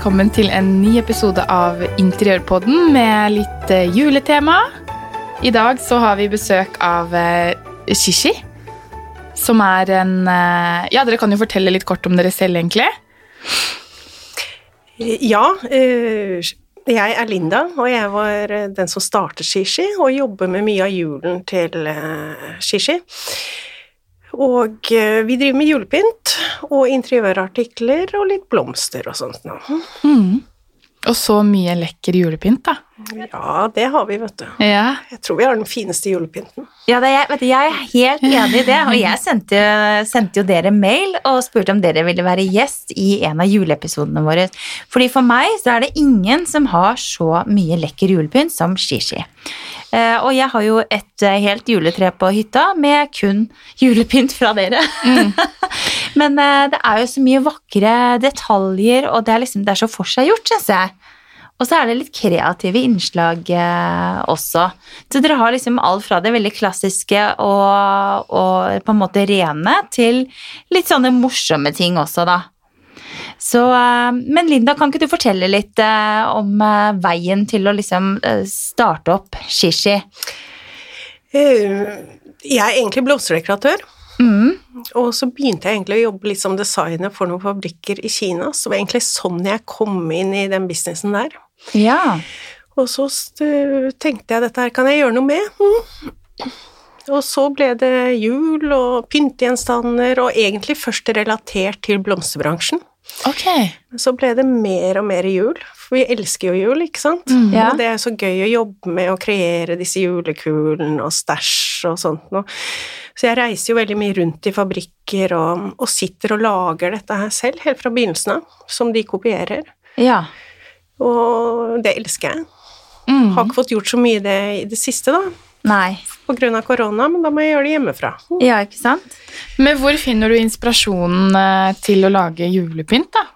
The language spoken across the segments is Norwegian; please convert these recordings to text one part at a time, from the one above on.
velkommen til en ny episode av Interiørpodden med litt eh, juletema. I dag så har vi besøk av eh, Shishi, som er en eh, Ja, dere kan jo fortelle litt kort om dere selv, egentlig. Ja, jeg er Linda, og jeg var den som startet Shishi, og jobber med mye av julen til Shishi. Og eh, vi driver med julepynt og interiørartikler og litt blomster og sånt nå. Mm. Og så mye lekker julepynt, da. Ja, det har vi, vet du. Ja. Jeg tror vi har den fineste julepynten. Ja, det er, vet du, jeg er helt enig i det, og jeg sendte, jo- sendte jo dere mail og spurte om dere ville være gjest i en av juleepisodene våre. Fordi for meg så er det ingen som har så mye lekker julepynt som Shishi. Eh, og jeg har jo et eh, helt juletre på hytta med kun julepynt fra dere. Men eh, det er jo så mye vakre detaljer, og det er, liksom, det er så forseggjort, syns jeg. Og så er det litt kreative innslag også. Så dere har liksom alt fra det veldig klassiske og, og på en måte rene til litt sånne morsomme ting også, da. Så, eh, men Linda, kan ikke du fortelle litt eh, om eh, veien til å liksom starte opp Shishi? Jeg er egentlig blomsterdekoratør. Mm. Og så begynte jeg egentlig å jobbe litt som designer for noen fabrikker i Kina, så det var egentlig sånn jeg kom inn i den businessen der. Ja. Og så tenkte jeg dette her kan jeg gjøre noe med. Mm. Og så ble det jul og pyntegjenstander, og egentlig først relatert til blomsterbransjen. Ok. Så ble det mer og mer jul, for vi elsker jo jul, ikke sant? Ja. Og det er så gøy å jobbe med å kreere disse julekulene og stæsj og sånt noe. Så jeg reiser jo veldig mye rundt i fabrikker og, og sitter og lager dette her selv, helt fra begynnelsen av, som de kopierer. ja. Og det elsker jeg. Mm. Har ikke fått gjort så mye det i det siste, da, Nei. På grunn av korona, men da må jeg gjøre det hjemmefra. Ja, ikke sant? Men hvor finner du inspirasjonen eh, til å lage julepynt, da?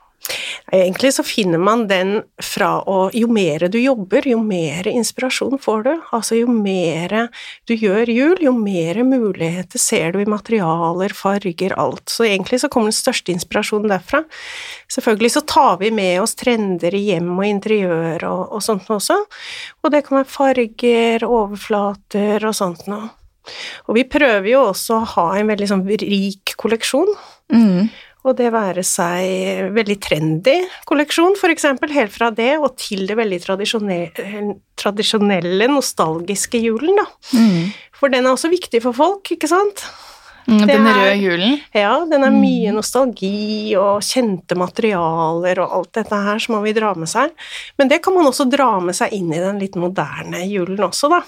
Egentlig så finner man den fra å Jo mer du jobber, jo mer inspirasjon får du. Altså jo mer du gjør jul, jo mer muligheter ser du i materialer, farger, alt. Så egentlig så kommer den største inspirasjonen derfra. Selvfølgelig så tar vi med oss trender i hjem og interiør og, og sånt også. Og det kan være farger, overflater og sånt noe. Og vi prøver jo også å ha en veldig sånn rik kolleksjon. Mm. Og det være seg veldig trendy kolleksjon, eksempel, helt fra det og til det veldig tradisjonelle, tradisjonelle nostalgiske julen, da. Mm. For den er også viktig for folk, ikke sant? Mm, Den er- røde julen? Ja, den er mye nostalgi og kjente materialer og alt dette her som man vil dra med seg. Men det kan man også dra med seg inn i den litt moderne julen også, da.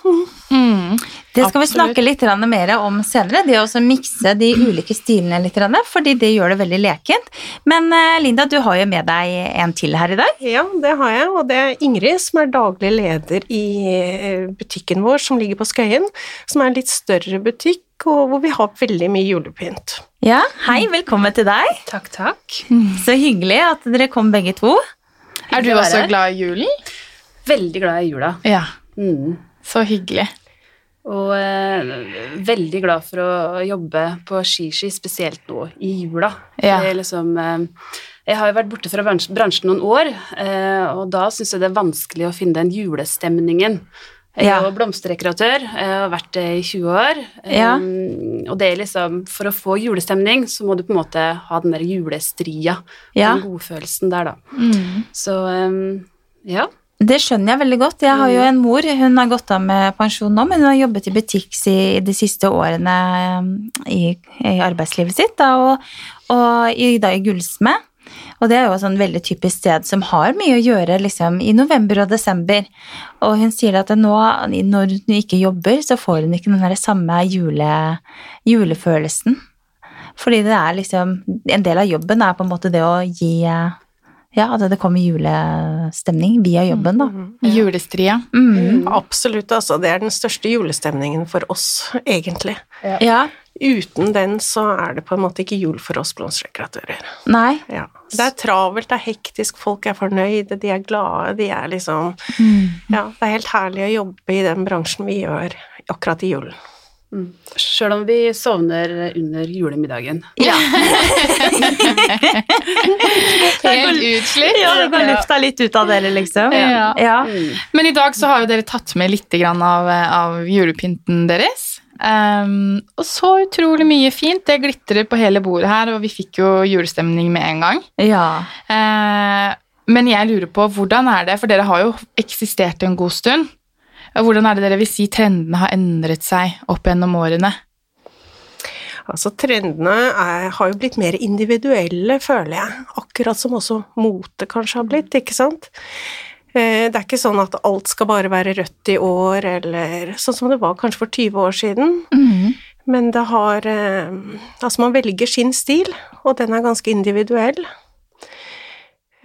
Mm. Det skal vi snakke litt mer om senere, det å mikse de ulike stilene litt, fordi det gjør det veldig lekent. Men eh, Linda, du har jo med deg en til her i dag. Ja, det har jeg, og det er Ingrid som er daglig leder i eh, butikken vår som ligger på Skøyen, som er en litt større butikk, og hvor vi har veldig mye julepynt. Ja, hei, velkommen til deg. Takk, takk. Så hyggelig at dere kom begge to. Er du også glad i julen? Veldig glad i jula. Ja. Mm. Så hyggelig. Og eh, veldig glad for å jobbe på skiski, spesielt nå i jula. Ja. Det er liksom, eh, jeg har jo vært borte fra bransjen, bransjen noen år, eh, og da syns jeg det er vanskelig å finne den julestemningen. Jeg er Ja. jo blomsterdekoratør, jeg har vært det i 20 år. Ja. Um, og det er liksom, for å få julestemning, så må du på en måte ha den der julestria, Ja. den godfølelsen der, da. Mm. Så um, ja. Det skjønner jeg veldig godt. Jeg har jo en mor, hun har gått av med pensjon nå, men hun har jobbet i butikk i de siste årene eh, i, i arbeidslivet sitt, da, og, og i, da i gullsmed. Og det er jo et sånn veldig typisk sted som har mye å gjøre liksom, i november og desember. Og hun sier at nå, når hun ikke jobber, så får hun ikke den samme jule, julefølelsen. Fordi det er liksom En del av jobben er på en måte det å gi eh, Ja, at det kommer julestemning via jobben, da. Julestria. Mm. Absolutt, altså. Det er den største julestemningen for oss, egentlig. Ja. Uten den så er det på en måte ikke jul for oss blomsterdekoratører. Nei. Ja. Det er travelt, det er hektisk, folk er fornøyde, de er glade, de er liksom Mm. Ja, det er helt herlig å jobbe i den bransjen vi gjør akkurat i julen. Mm. Sjøl om vi sovner under julemiddagen. Ja, Helt utslitt. ja det går lufta litt ut av dere, liksom. Ja. Ja. Mm. Men i dag så har jo dere tatt med litt av, av julepynten deres. Um, og så utrolig mye fint. Det glitrer på hele bordet her, og vi fikk jo julestemning med en gang. ja. Uh, men jeg lurer på, hvordan er det, for dere har jo eksistert en god stund. Hvordan er det dere vil si trendene har endret seg opp gjennom årene? Altså, trendene er, har jo blitt mer individuelle, føler jeg. Akkurat som også mote kanskje har blitt, ikke sant? Eh, Det er ikke sånn at alt skal bare være rødt i år, eller sånn som det var kanskje for 20 år siden. Mhm. Men det har eh, Altså, man velger sin stil, og den er ganske individuell.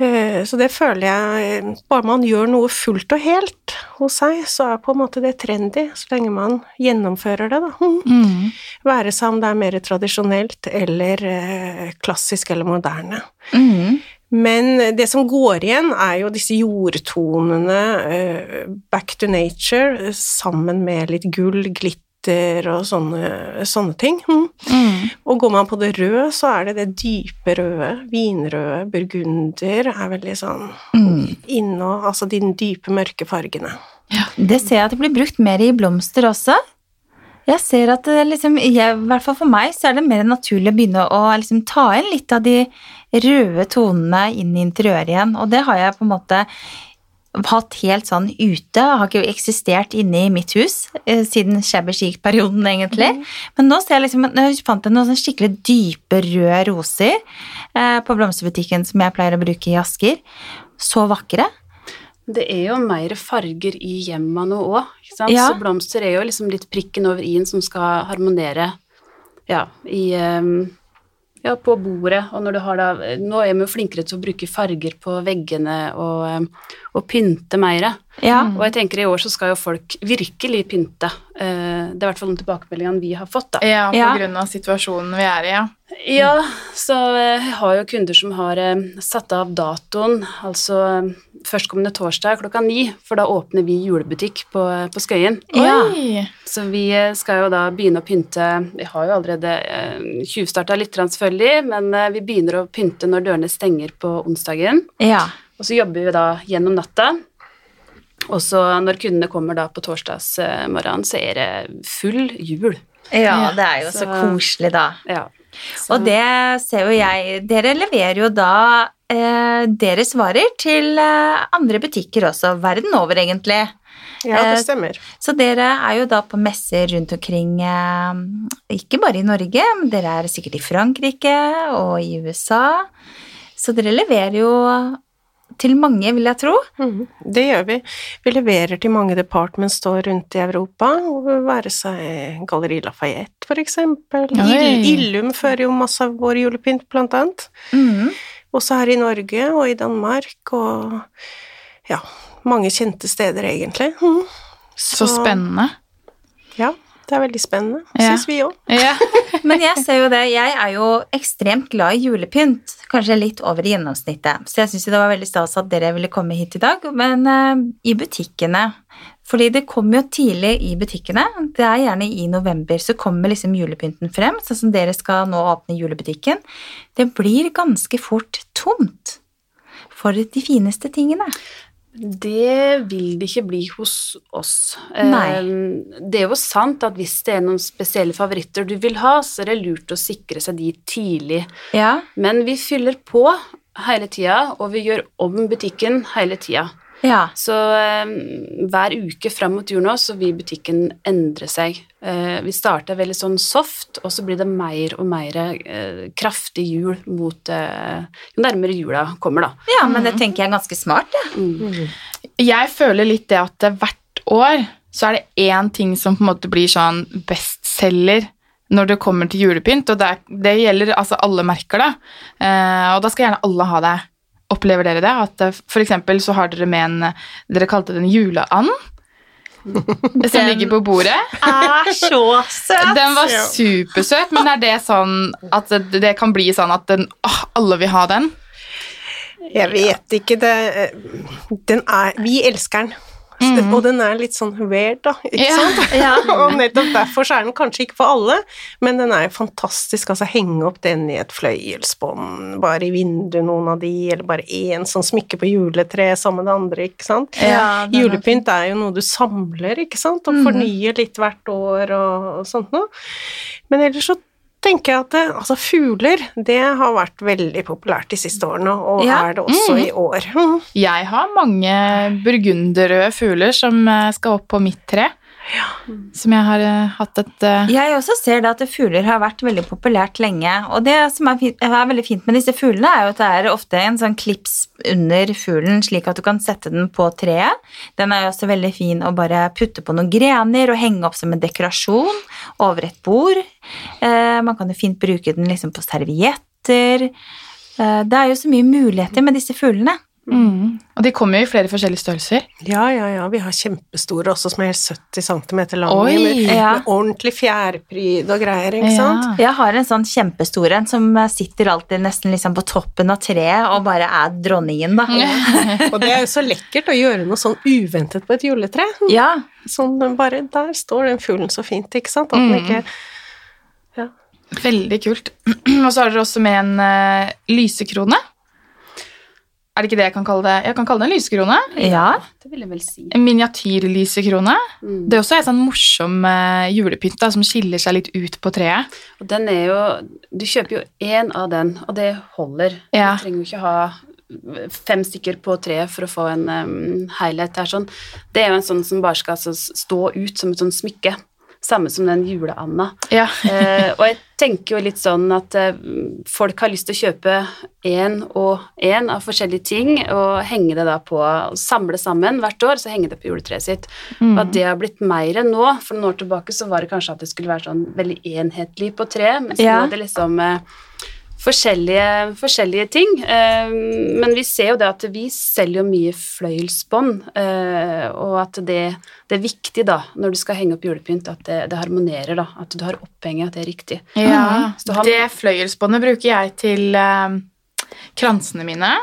Eh, Så det føler jeg eh, Bare man gjør noe fullt og helt hos seg, så er på en måte det trendy, så lenge man gjennomfører det, da. Mm. Være seg om det er mer tradisjonelt eller eh, klassisk eller moderne. Mm. Men det som går igjen, er jo disse jordtonene, back to nature, sammen med litt gull, glitter og sånne, sånne ting. Mm. Mm. Og går man på det røde, så er det det dype røde, vinrøde, burgunder er veldig sånn mm. inne, altså de dype, mørke fargene. Det ser jeg at det blir brukt mer i blomster også. Jeg ser at det liksom, jeg, i hvert fall for meg, så er det mer naturlig å begynne å liksom ta inn litt av de røde tonene inn i interiøret igjen, og det har jeg på en måte hatt helt sånn ute, har ikke eksistert inne i mitt hus eh, siden shabby chic-perioden, egentlig. Men nå ser jeg liksom, jeg fant jeg noen skikkelig dype røde roser eh, på blomsterbutikken som jeg pleier å bruke i Asker. Så vakre. Det er jo mer farger i hjemma nå òg. Ja. Så blomster er jo liksom litt prikken over i-en som skal harmonere ja, i ehm, ja, på bordet, og når du har da Nå er vi jo flinkere til å bruke farger på veggene og, ehm, og pynte mer. Ja. Og jeg tenker i år så skal jo folk virkelig pynte. Eh, Det er i hvert fall de tilbakemeldingene vi har fått, da. Ja, på Ja. grunn av situasjonen vi er i, ja. Ja, så eh, jeg har jo kunder som har eh, satt av datoen, altså eh, førstkommende torsdag klokka ni, for da åpner vi julebutikk på, på Skøyen. Ja. Så vi skal jo da begynne å pynte Vi har jo allerede tjuvstarta litt, selvfølgelig, men vi begynner å pynte når dørene stenger på onsdagen. Ja. Og så jobber vi da gjennom natta. Og så når kundene kommer da på torsdagsmorgenen, så er det full jul. ja, det er jo så Så- koselig, da. Ja. Så- Og det ser jo jeg Dere leverer jo da eh, deres varer til eh, andre butikker også, verden over egentlig. Ja, Eh, det stemmer. Så dere er jo da på messer rundt omkring, eh, ikke bare i Norge, men dere er sikkert i Frankrike og i USA. Så dere leverer jo til mange, vil jeg tro. Mm, Det gjør vi. Vi leverer til mange department store rundt i Europa, være seg Galleri Lafayette for eksempel. Oi. Illum fører jo masse av vår julepynt, blant annet. Mm. Også her i Norge og i Danmark, og ja, mange kjente steder egentlig. Mhm. Så spennende. Ja, det er veldig spennende, Ja. syns vi òg. Ja. Men jeg ser jo det, jeg er jo ekstremt glad i julepynt, kanskje litt over i gjennomsnittet. Så jeg syns det var veldig stas at dere ville komme hit i dag, men uh, i butikkene Fordi det kommer jo tidlig i butikkene. Det er gjerne i november så kommer liksom julepynten frem, sånn som dere skal nå åpne julebutikken. Det blir ganske fort tomt for de fineste tingene. Det vil det ikke bli hos oss. Nei. Eh, Det er jo sant at hvis det er noen spesielle favoritter du vil ha, så er det lurt å sikre seg de tidlig. Ja, Men vi fyller på hele tida, og vi gjør om butikken hele tida. Ja. Så eh, hver uke fram mot jul nå så vil butikken endre seg. Eh, vi starter veldig sånn soft, og så blir det mer og mer eh, kraftig jul mot eh, Jo nærmere jula kommer, da. ja men det tenker jeg er ganske smart, ja. Jeg føler litt det at hvert år så er det én ting som på en måte blir sånn bestselger når det kommer til julepynt, og det, er, det gjelder altså alle merker, da. Eh, og da skal gjerne alle ha det. Opplever dere det? At eh, for eksempel så har dere med en Dere kalte det en juleand. Som ligger på bordet. Er så søt! Den var supersøt, men er det sånn at det, det kan bli sånn at den, åh, alle vil ha den? Jeg vet ikke, det Den er Vi elsker den. Og den er litt sånn weird, da, ikke Ja. sant? Ja. og nettopp derfor så er den kanskje ikke for alle, men den er jo fantastisk. Altså henge opp den i et fløyelsbånd, bare i vinduet noen av de, eller bare én sånn smykke på juletreet sammen med det andre, ikke sant. Ja, Julepynt er jo noe du samler, ikke sant, og fornyer litt hvert år og, og sånt noe. Men ellers så tenker jeg at det, altså fugler, det har vært veldig populært de siste årene, og Ja. er det også i år. Mm. Jeg har mange burgunderrøde fugler som eh, skal opp på mitt tre. Som jeg har uh, hatt et uh... Jeg også ser det at fugler har vært veldig populært lenge. Og det som er, fint, er veldig fint med disse fuglene, er jo at det er ofte en sånn klips under fuglen, slik at du kan sette den på treet. Den er jo også veldig fin å bare putte på noen grener og henge opp som en dekorasjon over et bord. Uh, man kan jo fint bruke den liksom på servietter. Det er jo så mye muligheter med disse fuglene. Mm. Og de kommer jo i flere forskjellige størrelser. Ja, ja, ja, vi har kjempestore også som er helt 70 cm lange, Oi, med, ja. med ordentlig fjærpryd og greier, ikke Ja. sant? Jeg har en sånn kjempestor en som sitter alltid nesten liksom på toppen av treet og bare er dronningen, da. Og det er jo så lekkert å gjøre noe sånn uventet på et juletre. Ja, Sånn bare, der står den fuglen så fint, ikke sant? At den Mm. ikke ja. Veldig kult. Og så har dere også med en uh, lysekrone. Er det ikke det jeg kan kalle det? Jeg kan kalle det en lysekrone. ja. Det vil jeg vel si. En miniatyrlysekrone. Mm. Det er også en sånn morsom eh, julepynt da, som skiller seg litt ut på treet. Og den er jo Du kjøper jo én av den, og det holder. Ja. Du trenger jo ikke ha fem stykker på treet for å få en um, helhet. Det er, sånn, det er jo en sånn som bare skal altså, stå ut som et sånn smykke. Samme som den juleanda. Ja. Eh, og jeg tenker jo litt sånn at eh, folk har lyst til å kjøpe én og én av forskjellige ting, og henge det da på og Samle sammen hvert år, så henge det på juletreet sitt. Mm. Og at det har blitt mer enn nå. For noen år tilbake så var det kanskje at det skulle være sånn veldig enhetlig på treet, mens Ja. nå er det liksom eh, forskjellige, forskjellige ting. Eh, men vi ser jo det at vi selger jo mye fløyelsbånd, eh, og at det, det er viktig da, når du skal henge opp julepynt, at det, det harmonerer, da. At du har opphenget, at det er riktig. Ja, Så har- Det fløyelsbåndet bruker jeg til eh, kransene mine.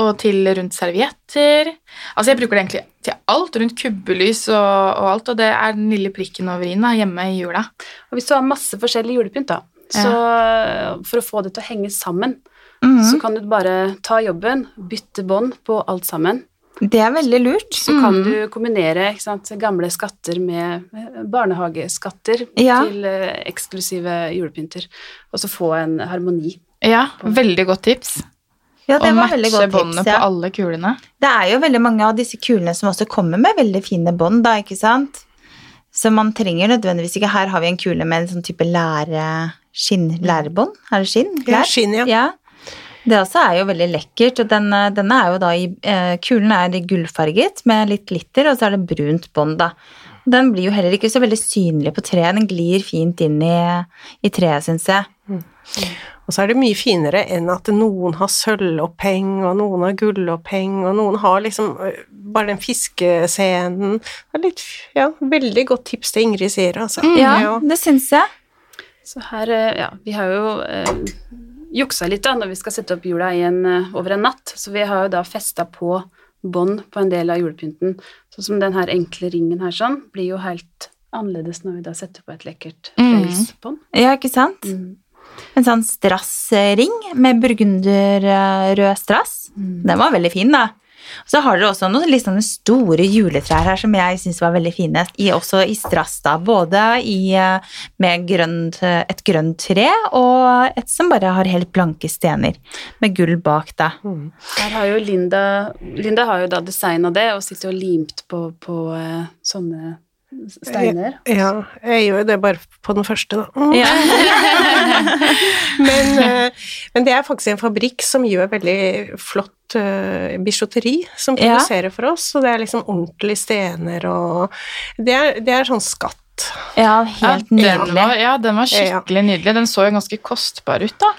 Og til rundt servietter. Altså Jeg bruker det egentlig til alt. Rundt kubbelys og, og alt. Og det er den lille prikken over i-en hjemme i jula. Og hvis du har masse forskjellig julepynt, da, så for å få det til å henge sammen, Mhm. så kan du bare ta jobben, bytte bånd på alt sammen. Det er veldig lurt. Så kan du kombinere ikke sant, gamle skatter med eh, barnehageskatter Ja. til eh, eksklusive julepynter, og så få en harmoni. Ja, Veldig godt tips. Ja, det og var veldig matche tips. Ja. på alle kulene. Det er jo veldig mange av disse kulene som også kommer med veldig fine bånd, da, ikke sant? Så man trenger nødvendigvis ikke Her har vi en kule med en sånn type lære... Skinn, lærebånd? Er det skinn? Ja, skinn, ja. ja. Det også er jo veldig lekkert, og den, eh, denne er jo da i eh, Kulen er gullfarget med litt glitter, og så er det brunt bånd, da. Den blir jo heller ikke så veldig synlig på treet, den glir fint inn i, i treet, syns jeg. Og så er det mye finere enn at noen har sølvoppheng, og noen har gulloppheng, og noen har liksom øh, bare den fiskescenen. Det er litt, ja, veldig godt tips til Ingrid sier, altså. Ja, det syns jeg. Så her, eh, ja, vi har jo eh, juksa litt da, når vi skal sette opp jula igjen eh, over en natt, så vi har jo da festa på bånd på en del av julepynten. Sånn som den her enkle ringen her sånn, blir jo helt annerledes når vi da setter på et lekkert Mm. Ja, ikke sant? Mm. En sånn strassring med burgunderrød strass. Den var veldig fin, da. Så har dere også noen litt sånne store juletrær her som jeg syns var veldig fine, i, også i strass, da. Både i, eh, med grønt, et grønt tre og et som bare har helt blanke stener, med gull bak, da. Her har jo Linda Linda har jo da designa det og sitter og limt på, på eh, sånne steiner. Ja, jeg gjør jo det bare på den første, da. Mm. Ja. Men, øh, men det er faktisk en fabrikk som gjør veldig flott øh, bijouteri, som Ja. produserer for oss, og det er liksom ordentlige stener og Det er, det er sånn skatt. ja, helt ja, Den nydelig. var, ja, den var skikkelig nydelig. Den så jo ganske kostbar ut, da.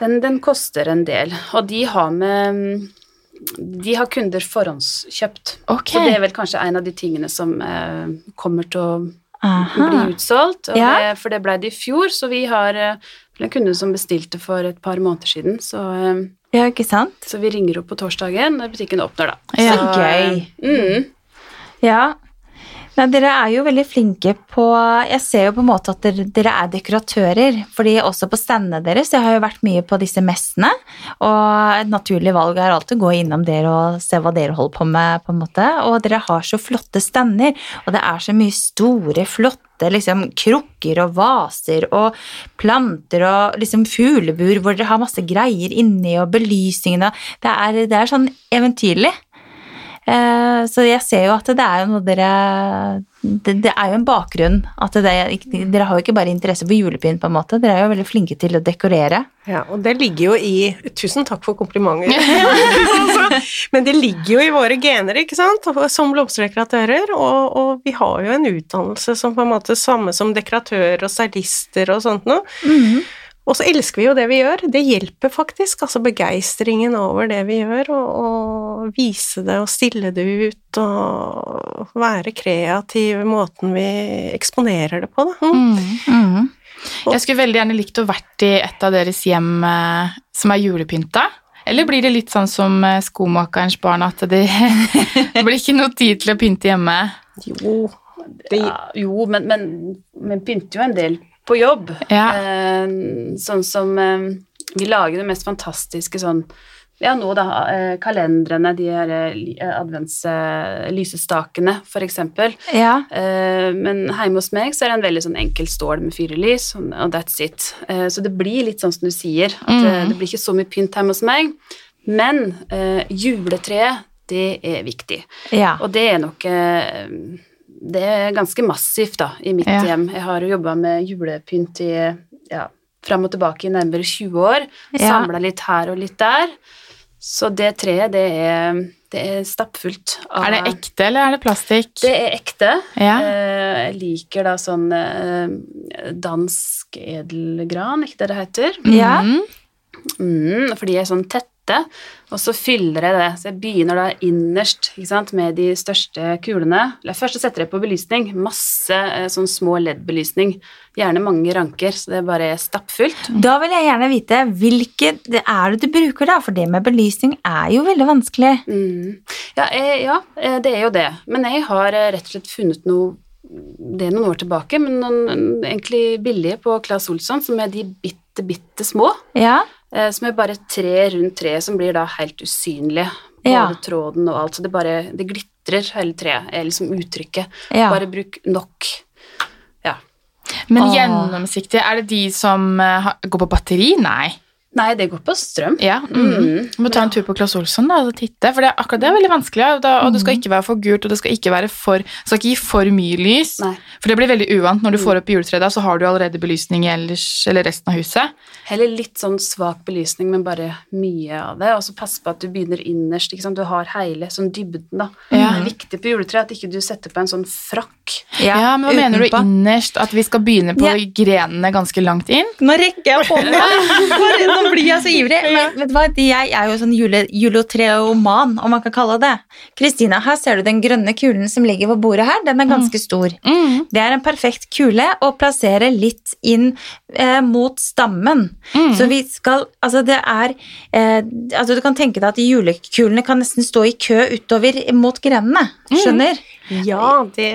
Den, den koster en del, og de har med De har kunder forhåndskjøpt. Okay. Så det er vel kanskje en av de tingene som eh, kommer til å Aha. bli utsolgt. Ja. det, for det ble det i fjor, så vi har eh, en kunde som bestilte for et par måneder siden. Så, eh, Ja, ikke sant? så vi ringer opp på torsdagen når butikken åpner, da. Ja. så, Gøy. Mm, Ja. Nei, dere er jo veldig flinke på Jeg ser jo på en måte at dere, dere er dekoratører. fordi også på standene deres Jeg har jo vært mye på disse messene. Og et naturlig valg er alltid å gå innom dere og se hva dere holder på med. på en måte, Og dere har så flotte stander, og det er så mye store, flotte liksom, krukker og vaser og planter og liksom fuglebur hvor dere har masse greier inni, og belysningene Det er, det er sånn eventyrlig. Eh, Så jeg ser jo at det er jo noe dere Det, det er jo en bakgrunn. At det, dere har jo ikke bare interesse for julepynt, på en måte. Dere er jo veldig flinke til å dekorere. Ja, og det ligger jo i Tusen takk for komplimenter. Altså, Men det ligger jo i våre gener, ikke sant, som blomsterdekoratører. Og, og vi har jo en utdannelse som på en måte samme som dekoratører og stylister og sånt noe. Og så elsker vi jo det vi gjør. Det hjelper faktisk. Altså begeistringen over det vi gjør, og, og vise det og stille det ut og være kreativ i måten vi eksponerer det på, da. Mm. Jeg skulle veldig gjerne likt å vært i et av deres hjem eh, som er julepynta. Eller blir det litt sånn som eh, skomakerens barn, at det blir ikke noe tid til å pynte hjemme? Jo, det, Ja, jo, men, men, men pynter jo en del på jobb. Ja. Eh, sånn som eh, Vi lager det mest fantastiske sånn Ja, nå, da. Eh, kalendrene, de her eh, li- eh, adventslysestakene, for eksempel. Ja. Eh, men hjemme hos meg så er det en veldig sånn enkel stål med fire lys, og that's it. Så det blir litt sånn som du sier, at eh, det blir ikke så mye pynt hjemme hos meg. Men eh, juletreet, det er viktig. ja. Og det er nok eh, Det er ganske massivt da, i mitt Ja. hjem. Jeg har jo jobba med julepynt i ja, fram og tilbake i nærmere 20 år. Ja. Samla litt her og litt der. Så det treet, det er, det er stappfullt av Er det ekte, eller er det plastikk? Det er ekte. Ja. Eh, jeg liker da sånn eh, dansk edelgran, ikke det det heter? Ja. Mhm. Mm, fordi er sånn tette, og så fyller jeg det. Så jeg begynner da innerst ikke sant, med de største kulene. Først setter jeg på belysning. Masse eh, sånn små LED-belysning. Gjerne mange ranker, så det er bare stappfullt. Da vil jeg gjerne vite hvilke det er det du bruker, da? For det med belysning er jo veldig vanskelig. Mm. Ja, jeg, ja, eh, det er jo det. Men jeg har eh, rett og slett funnet noe det er noen år tilbake, men noen egentlig billige på Claes Olsson, som er de bitte, bitte små. Ja. Eh, som er bare tre rundt treet som blir da helt usynlige. Både Ja. tråden og alt, så det bare det glitrer hele treet, er liksom uttrykket. Ja. Bare bruk nok. Ja. Men gjennomsiktige, er det de som eh, går på batteri? Nei. Nei, det går på strøm. Ja. Mm. Du må ta en tur på Claes Olsson da, og titte, for det, akkurat det er veldig vanskelig. Da, og det skal ikke være for gult, og det skal ikke være for skal ikke gi for mye lys. Nei. For det blir veldig uvant. Når du får opp juletreet, så har du allerede belysning i ellers, eller resten av huset. Heller litt sånn svak belysning, men bare mye av det. Og så pass på at du begynner innerst. Du har hele sånn dybden, da. Ja. Det er viktig på juletreet at ikke du setter på en sånn frakk. Ja, men Hva mener du innerst? At vi skal begynne på Ja. grenene ganske langt inn? Nå rekker jeg hånda! Nå blir jeg så ivrig. Men vet du hva? Jeg er jo sånn jule, julotreoman, om man kan kalle det. Kristina, her ser du den grønne kulen som ligger på bordet her. Den er ganske stor. Mm. Det er en perfekt kule å plassere litt inn eh, mot stammen. Mm. Så vi skal Altså, det er eh, Altså, du kan tenke deg at julekulene kan nesten stå i kø utover mot grenene. Skjønner? Ja, det,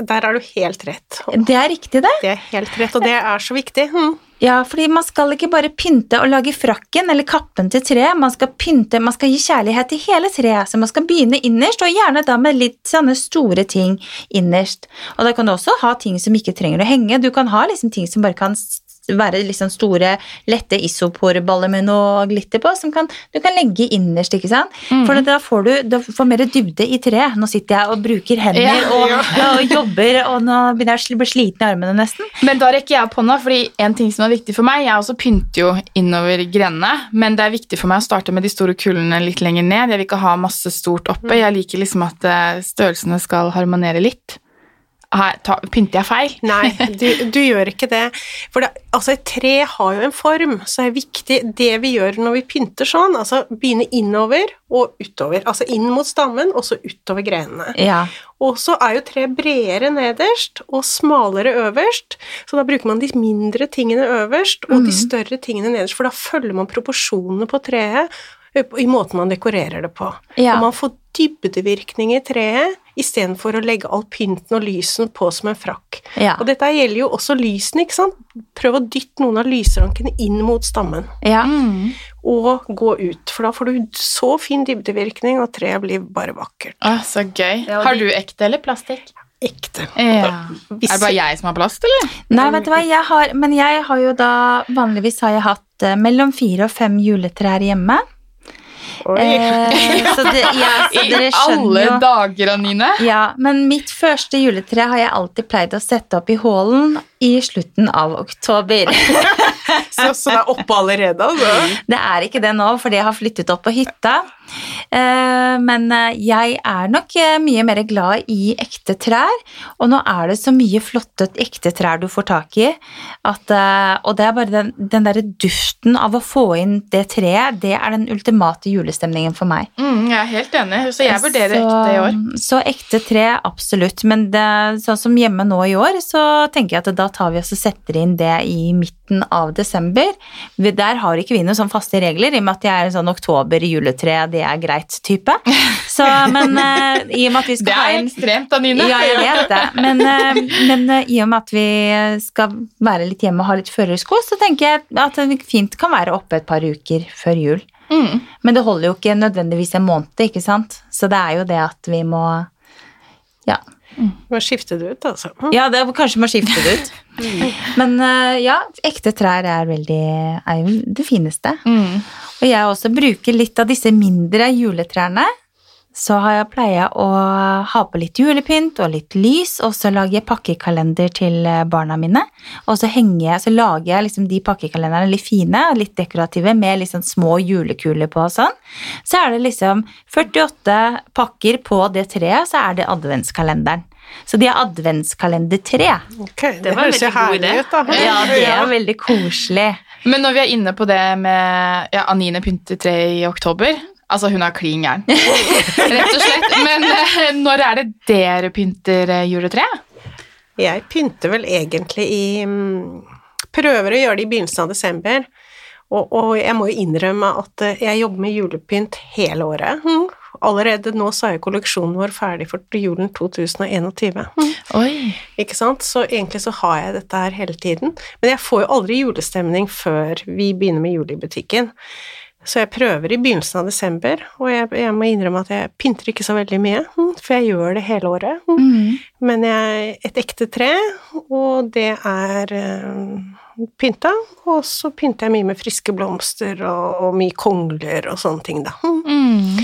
der er du helt rett. Det er riktig, det. Det er helt rett, og det er så viktig. Mm. Ja, fordi man skal ikke bare pynte og lage frakken eller kappen til treet, man skal pynte, man skal gi kjærlighet til hele treet, så man skal begynne innerst, og gjerne da med litt sånne store ting innerst. Og da kan du også ha ting som ikke trenger å henge, du kan ha liksom ting som bare kan være liksom store, lette isoporballer med noe glitter på, som kan, du kan legge innerst, ikke sant? For da får du, da får mer dybde i treet. Nå sitter jeg og bruker hender Ja. og, og jobber, og nå begynner jeg å bli sliten i armene nesten. Men da rekker jeg opp hånda, fordi en ting som er viktig for meg Jeg også pynter jo innover grenene, men det er viktig for meg å starte med de store kulene litt lenger ned. Jeg vil ikke ha masse stort oppe. Jeg liker liksom at eh, størrelsene skal harmonere litt. Pynter jeg feil? Nei, du, du gjør ikke det. For det, altså et tre har jo en form, så er viktig det vi gjør når vi pynter sånn, altså begynne innover og utover. Altså inn mot stammen, og så utover grenene. Ja. Og så er jo treet bredere nederst og smalere øverst, så da bruker man de mindre tingene øverst og de større tingene nederst, for da følger man proporsjonene på treet i måten man dekorerer det på. Ja. Og man får dybdevirkning i treet istedenfor å legge all pynten og lysen på som en frakk. Ja. Og dette gjelder jo også lysene, ikke sant. Prøv å dytte noen av lysrankene inn mot stammen, ja. Mm. og gå ut, for da får du så fin dybdevirkning, og treet blir bare vakkert. Å, så gøy. Har du ekte eller plastikk? Ekte. Ja. Hvis- Er det bare jeg som har plast, eller? Nei, vet du hva, jeg har, men jeg har jo da Vanligvis har jeg hatt eh, mellom fire og fem juletrær hjemme. Eh, så, det, ja, så I dere alle skjønner jo dager, Anine. Ja, men mitt første juletre har jeg alltid pleid å sette opp i hallen i slutten av oktober. Så, så det er oppe allerede, altså? Det er ikke det nå, fordi jeg har flyttet opp på hytta. Eh, Men eh, jeg er nok eh, mye mer glad i ekte trær, og nå er det så mye flotte ekte trær du får tak i, at, og det er bare den, den derre duften av å få inn det treet, det er den ultimate julestemningen for meg. Mm, jeg er helt enig, så jeg vurderer Så- ekte i år. Så ekte tre, absolutt. Men det, sånn som hjemme nå i år, så tenker jeg at da tar vi oss og setter inn det i midten av desember. Vi- Der har ikke vi noen sånn faste regler, i og med at jeg er en sånn oktober-juletre, det er greit-type. Så, men uh, i og med at vi skal ha er en ekstremt, Anine. ja, jeg vet det. Men, uh, men uh, i og med at vi skal være litt hjemme og ha litt førersko, så tenker jeg at det fint kan være oppe et par uker før jul. Mm. Men det holder jo ikke nødvendigvis en måned, ikke sant? Så det er jo det at vi må Ja, Må skifte det ut, altså. ja det kanskje må skifte det ut. Men eh, ja, ekte trær er veldig er jo det fineste. Mm. Og jeg også bruker litt av disse mindre juletrærne. Så har jeg pleia å ha på litt julepynt og litt lys, og så lager jeg pakkekalender til eh, barna mine. Og så jeg, så lager jeg liksom de pakkekalenderne litt fine, litt dekorative, med liksom små julekuler på og sånn. Så er det liksom 48 pakker på det treet, så er det adventskalenderen. Så de har adventskalender 3. Ok, det, Det var en veldig god idé. ut, da. Ja, det er veldig koselig. Men når vi er inne på det med ja, Anine pynter tre i oktober Altså, hun er klin gæren. Rett og slett. Men eh, når er det dere pynter eh, juletreet? Jeg pynter vel egentlig i mm, Prøver å gjøre det i begynnelsen av desember. Og, og jeg må jo innrømme at eh, jeg jobber med julepynt hele året. Mm. Allerede nå så er jo kolleksjonen vår ferdig for julen 2021. Mm. Oi. Ikke sant? Så egentlig så har jeg dette her hele tiden. Men jeg får jo aldri julestemning før vi begynner med jule i butikken. Så jeg prøver i begynnelsen av desember, og jeg, jeg må innrømme at jeg pynter ikke så veldig mye, mm, for jeg gjør det hele året. Mm. Mm. Men jeg et ekte tre, og det er uh, pynta, og så pynter jeg mye med friske blomster og, og mye kongler og sånne ting, da. Mm. Mm.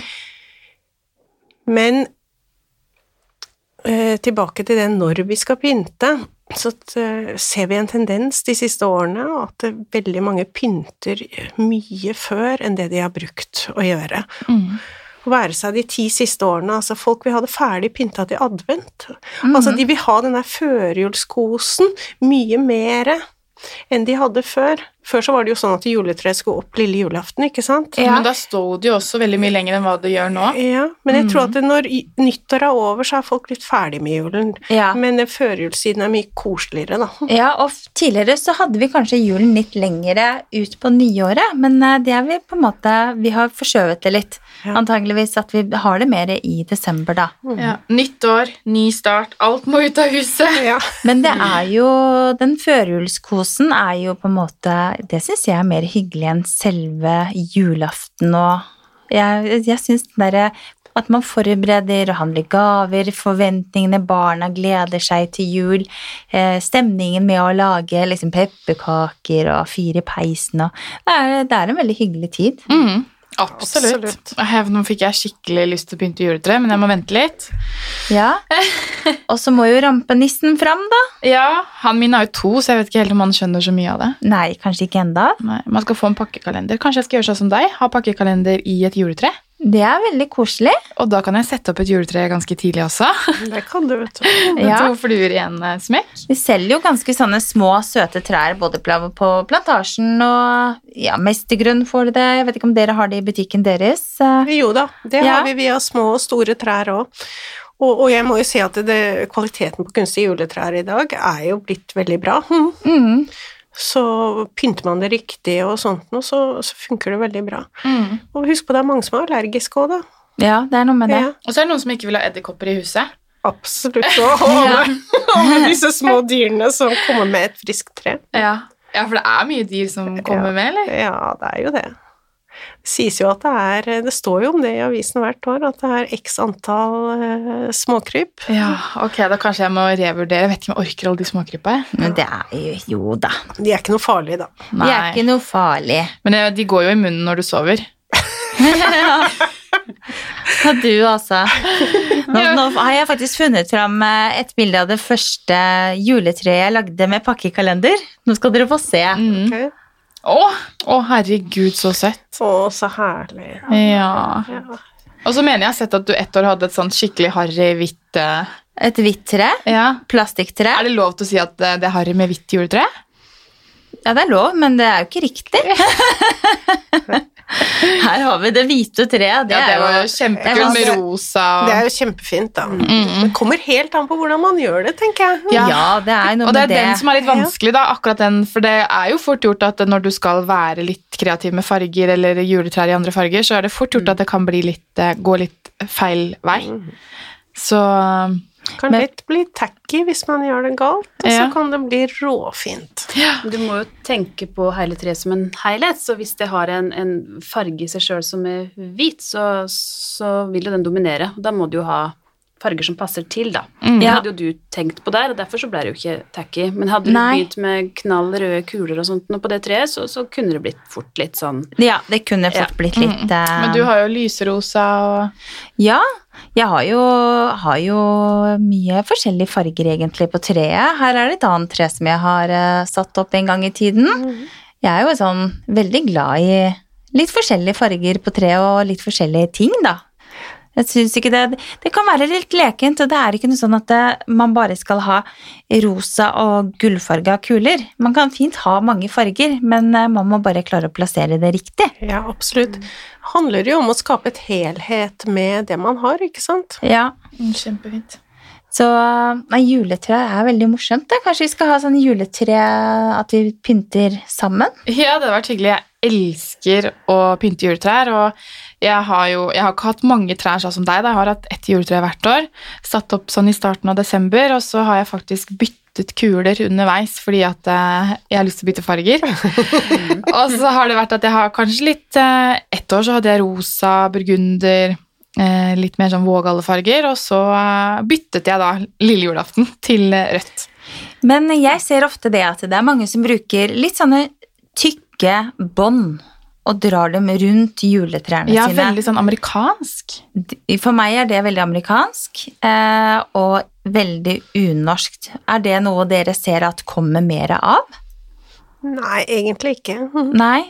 Men eh, tilbake til det når vi skal pynte, så eh, ser vi en tendens de siste årene at veldig mange pynter mye før enn det de har brukt å gjøre. Mm. Å være seg de ti siste årene, altså folk vil ha det ferdig pynta til advent. Altså de vil ha den der førjulskosen mye mer enn de hadde før. Før så var det jo sånn at juletreet skulle opp lille julaften, ikke sant? Ja. Men da sto det jo også veldig mye lenger enn hva det gjør nå. Ja, men jeg tror at når nyttår er over, så er folk litt ferdig med julen. Ja. Men førjulssiden er mye koseligere, da. Ja, og tidligere så hadde vi kanskje julen litt lengre ut på nyåret, men eh, det er vi på en måte Vi har forskjøvet det litt. Ja. Antageligvis at vi har det mer i desember, da. Ja. Nytt år, ny start, alt må ut av huset. Ja. Men det er jo Den førjulskosen er jo på en måte Det syns jeg er mer hyggelig enn selve julaften og Jeg, jeg syns den derre at man forbereder og handler gaver, forventningene, barna gleder seg til jul, eh, stemningen med å lage liksom pepperkaker og fyre i peisen og det er, det er en veldig hyggelig tid. Mm. Absolutt. Absolutt. Nå fikk jeg skikkelig lyst til å pynte juletre, men jeg må vente litt. Ja. Og så må jo rampenissen fram, da. Ja, Han min har jo to, så jeg vet ikke helt om han skjønner så mye av det. Nei, kanskje ikke enda. Nei, Man skal få en pakkekalender. Kanskje jeg skal gjøre sånn som deg? Ha pakkekalender i et juletre? Det er veldig koselig. Og da kan jeg sette opp et juletre ganske tidlig også. Det kan du, vet du. Ja. To fluer i en eh, smekk. Vi selger jo ganske sånne små, søte trær både på på plantasjen og ja, Mestergrunn får det. Jeg vet ikke om dere har det i butikken deres. Eh, Jo da, det Ja. har vi via små og store trær òg. Og, og jeg må jo si at det, kvaliteten på kunstige juletrær i dag er jo blitt veldig bra. Mm. Så pynter man det riktig og sånt noe, så, så funker det veldig bra. Mm. Og husk på det er mange som er allergiske òg, da. Ja, det er noe med det. Ja, Og så er det noen som ikke vil ha edderkopper i huset. absolutt. Og alle disse små dyrene som kommer med et friskt tre. Ja. ja, for det er mye dyr som kommer Ja. med, eller? Ja, det er jo det. Det sies jo at det er Det står jo om det i avisen hvert år, at det er x antall eh, småkryp. Ja, ok, da kanskje jeg må revurdere. Jeg vet ikke om jeg orker alle de småkrypa. Men det er jo Jo da. De er ikke noe farlige, da. De er ikke noe farlige. Men eh, de går jo i munnen når du sover. Og du altså. Nå, nå har jeg faktisk funnet fram eh, et bilde av det første juletreet jeg lagde med pakkekalender. Nå skal dere få se. Mm. Ok? Å, å, herregud, så søtt. Å, så herlig. Ja. Ja. Og så mener jeg har sett at du ett år hadde et sånn skikkelig harry hvitt uh... Et hvitt tre. Ja. Plastikktre. Er det lov til å si at eh, det er harry med hvitt juletre? Ja, det er lov, men det er jo ikke riktig. Her har vi det hvite treet. Det, ja, det er var jo kjempekult med rosa Det er jo kjempefint, da. Det kommer helt an på hvordan man gjør det, tenker jeg. Ja. Ja, det er noe Og det er med det. den som er litt vanskelig, da, akkurat den, for det er jo fort gjort at når du skal være litt kreativ med farger eller juletrær i andre farger, så er det fort gjort at det kan bli litt, eh, gå litt feil vei. Så Kan Men- lett bli tacky hvis man gjør det galt, og så kan det bli råfint. Du må jo tenke på hele treet som en helhet, så hvis det har en, en farge i seg sjøl som er hvit, så, så vil jo den dominere. Da må du jo ha farger som passer til, da. Mm. Det hadde jo du tenkt på der, og derfor så ble det jo ikke tacky. Men hadde du Nei. begynt med knall røde kuler og sånt nå på det treet, så, så kunne det blitt fort litt sånn Ja, det kunne fort blitt litt Mm. uh... Men du har jo lyserosa og Ja, jeg har jo, har jo mye forskjellige farger egentlig på treet. Her er det et annet tre som jeg har uh, satt opp en gang i tiden. Jeg er jo sånn veldig glad i litt forskjellige farger på treet og litt forskjellige ting, da. Jeg syns ikke det, det kan være litt lekent, og det er ikke noe sånn at det, man bare skal ha rosa og gullfarga kuler. Man kan fint ha mange farger, men eh, man må bare klare å plassere det riktig. Ja, absolutt. Handler jo om å skape et helhet med det man har, ikke sant? Ja, Mm, Kjempefint. Så nei, juletre er veldig morsomt. Da. Kanskje vi skal ha sånn juletre at vi pynter sammen? Ja, det hadde vært hyggelig. Jeg elsker å pynte juletrær, og jeg har jo jeg har ikke hatt mange trær sånn som deg. Da. Jeg har hatt ett juletre hvert år, satt opp sånn i starten av desember, og så har jeg faktisk byttet kuler underveis fordi at uh, jeg har lyst til å bytte farger. og så har det vært at jeg har kanskje litt uh, Ett år så hadde jeg rosa, burgunder, litt mer sånn vågale farger, og så eh, byttet jeg da lille julaften til eh, rødt. Men jeg ser ofte det at det er mange som bruker litt sånne tykke bånd og drar dem rundt juletrærne Ja, sine. veldig sånn amerikansk. For meg er det veldig amerikansk eh, og veldig unorskt. Er det noe dere ser at kommer mer av? Nei, egentlig ikke. Nei?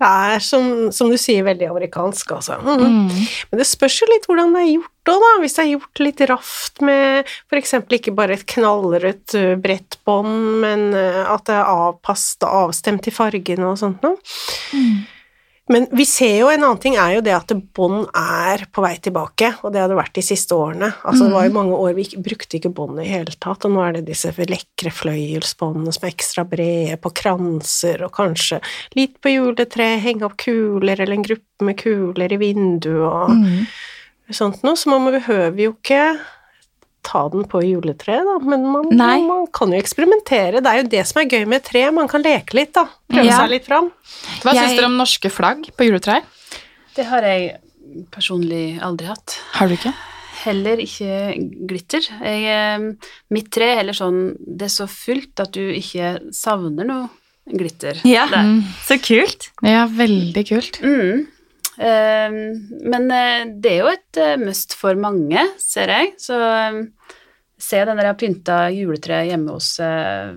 Det er som, som du sier, veldig amerikansk, altså. Mm. Mm. Men det spørs jo litt hvordan det er gjort òg, da. Hvis det er gjort litt raft med f.eks. ikke bare et knallrødt brettbånd, men at det er avpasset og avstemt i fargene og sånt noe. Men vi ser jo en annen ting er jo det at bånd er på vei tilbake, og det har det vært de siste årene. Altså det var jo mange år vi ikke, brukte ikke bånd i hele tatt, og nå er det disse lekre fløyelsbåndene som er ekstra brede på kranser, og kanskje litt på juletre, henge opp kuler eller en gruppe med kuler i vinduet og Mm. sånt noe, så man behøver jo ikke ta den på juletreet, da, men man, man kan jo eksperimentere. Det er jo det som er gøy med tre, man kan leke litt, da. Prøve Ja. seg litt fram. Hva Jeg- syns dere om norske flagg på juletrær? Det har jeg personlig aldri hatt. Har du ikke? Heller ikke glitter. Jeg, eh, mitt tre er heller sånn Det er så fullt at du ikke savner noe glitter. Ja, Der. så kult. Ja, veldig kult. Mm. Eh, men eh, det er jo et eh, must for mange, ser jeg. Så eh, ser jeg den der jeg har pynta juletreet hjemme hos eh,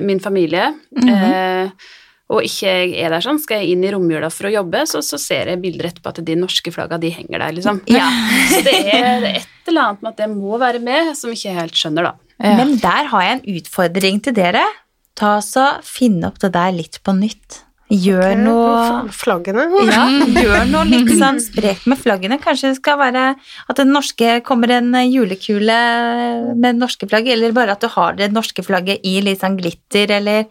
min familie, eh, og ikke jeg er der sånn, skal jeg inn i romjula for å jobbe, så, så ser jeg bilder etterpå at de norske flagga, de henger der, liksom. Ja. Så det er, et eller annet med at det må være med, som jeg ikke helt skjønner, da. Ja. Men der har jeg en utfordring til dere. Ta så Finn opp det der litt på nytt. Gjør noe Flaggene. ja, gjør noe litt sånn sprekt med flaggene. Kanskje det skal være at det norske kommer en julekule med norske flagg, eller bare at du har det norske flagget i litt sånn glitter, eller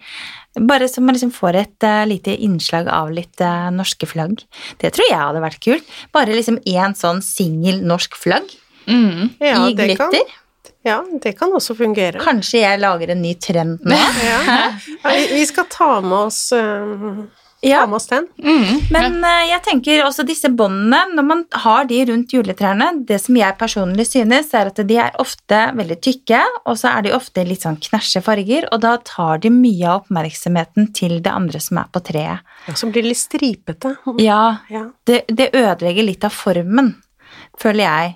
Bare så man liksom får et uh, lite innslag av litt uh, norske flagg. Det tror jeg hadde vært kult. Bare liksom én sånn singel norsk flagg Mm. Ja, i det kan, glitter. Ja, det kan også fungere. Kanskje jeg lager en ny trend nå. Ja. Vi- skal ta med oss, eh, Ja, ta med oss den. Mm. Men uh, jeg tenker også disse båndene, når man har de rundt juletrærne, det som jeg personlig synes, er at de er ofte veldig tykke, og så er de ofte litt sånn knæsje farger, og da tar de mye av oppmerksomheten til det andre som er på treet. Ja, så blir litt stripete. Ja, Ja. det, det ødelegger litt av formen, føler jeg.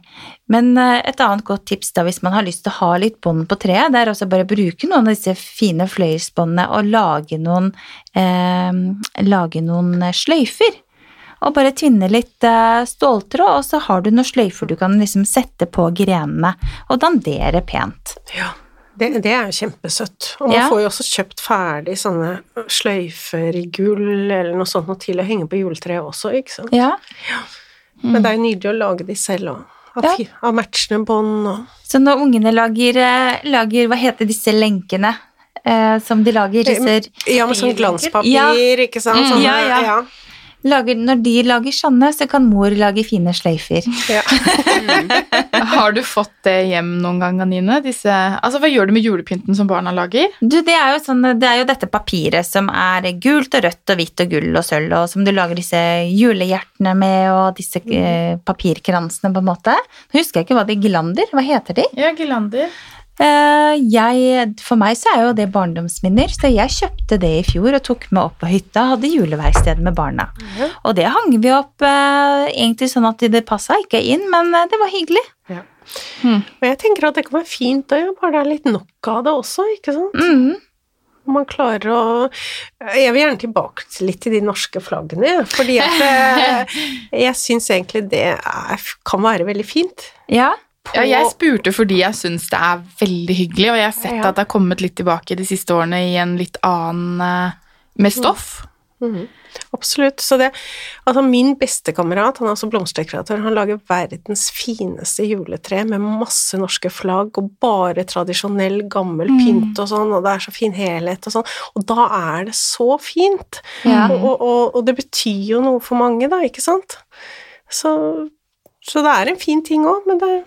Men eh, et annet godt tips da, hvis man har lyst til å ha litt bånd på treet, det er også bare å bruke noen av disse fine fløyelsbåndene og lage noen, eh, lage noen eh, sløyfer. Og bare tvinne litt eh, ståltråd, og så har du noen sløyfer du kan liksom sette på grenene og dandere pent. Ja. Det, det er jo kjempesøtt. Og man Ja. får jo også kjøpt ferdig sånne sløyfer i gull eller noe sånt noe til å henge på juletreet også, ikke sant. Ja. Ja, Men det er jo nydelig å lage de selv òg. Av, Ja. av matchende bånd og Så når ungene lager, eh, lager hva heter disse lenkene eh, som de lager, disse Ja, med sånn glanspapir, Ja. ikke sant. Mm, Sånne, ja, ja. Lager, Når de lager sånne, så kan mor lage fine sløyfer. ja. Har du fått det hjem noen gang, Anine? Disse, altså, hva gjør du med julepynten som barna lager? Du, det er, jo sånn, det er jo dette papiret som er gult og rødt og hvitt og gull og sølv, og som du lager disse julehjertene med, og disse eh, papirkransene, på en måte. Nå husker jeg ikke hva de Glander, hva heter de? Ja, girlander. Eh, jeg, for meg så er jo det barndomsminner, så jeg kjøpte det i fjor og tok med opp på hytta, hadde juleverksted med barna. Ja. Og det hang vi opp eh, egentlig sånn at det passa ikke inn, men eh, det var hyggelig. Og jeg tenker at det kan være fint å ja, bare det er litt nok av det også, ikke sant. Mm. Man klarer å Jeg vil gjerne tilbake litt til de norske flaggene, fordi at jeg syns egentlig det er, kan være veldig fint. Ja. På, Ja, jeg spurte fordi jeg syns det er veldig hyggelig, og jeg har sett Ja. at det har kommet litt tilbake de siste årene i en litt annen eh, med stoff. Mhm. Absolutt. Så det Altså, min bestekamerat, han er altså blomsterdekoratør, han lager verdens fineste juletre med masse norske flagg og bare tradisjonell, gammel Mm. pynt og sånn, og det er så fin helhet og sånn, og da er det så fint. Ja. Og, og, og, og det betyr jo noe for mange, da, ikke sant? Så, så det er en fin ting òg, men det,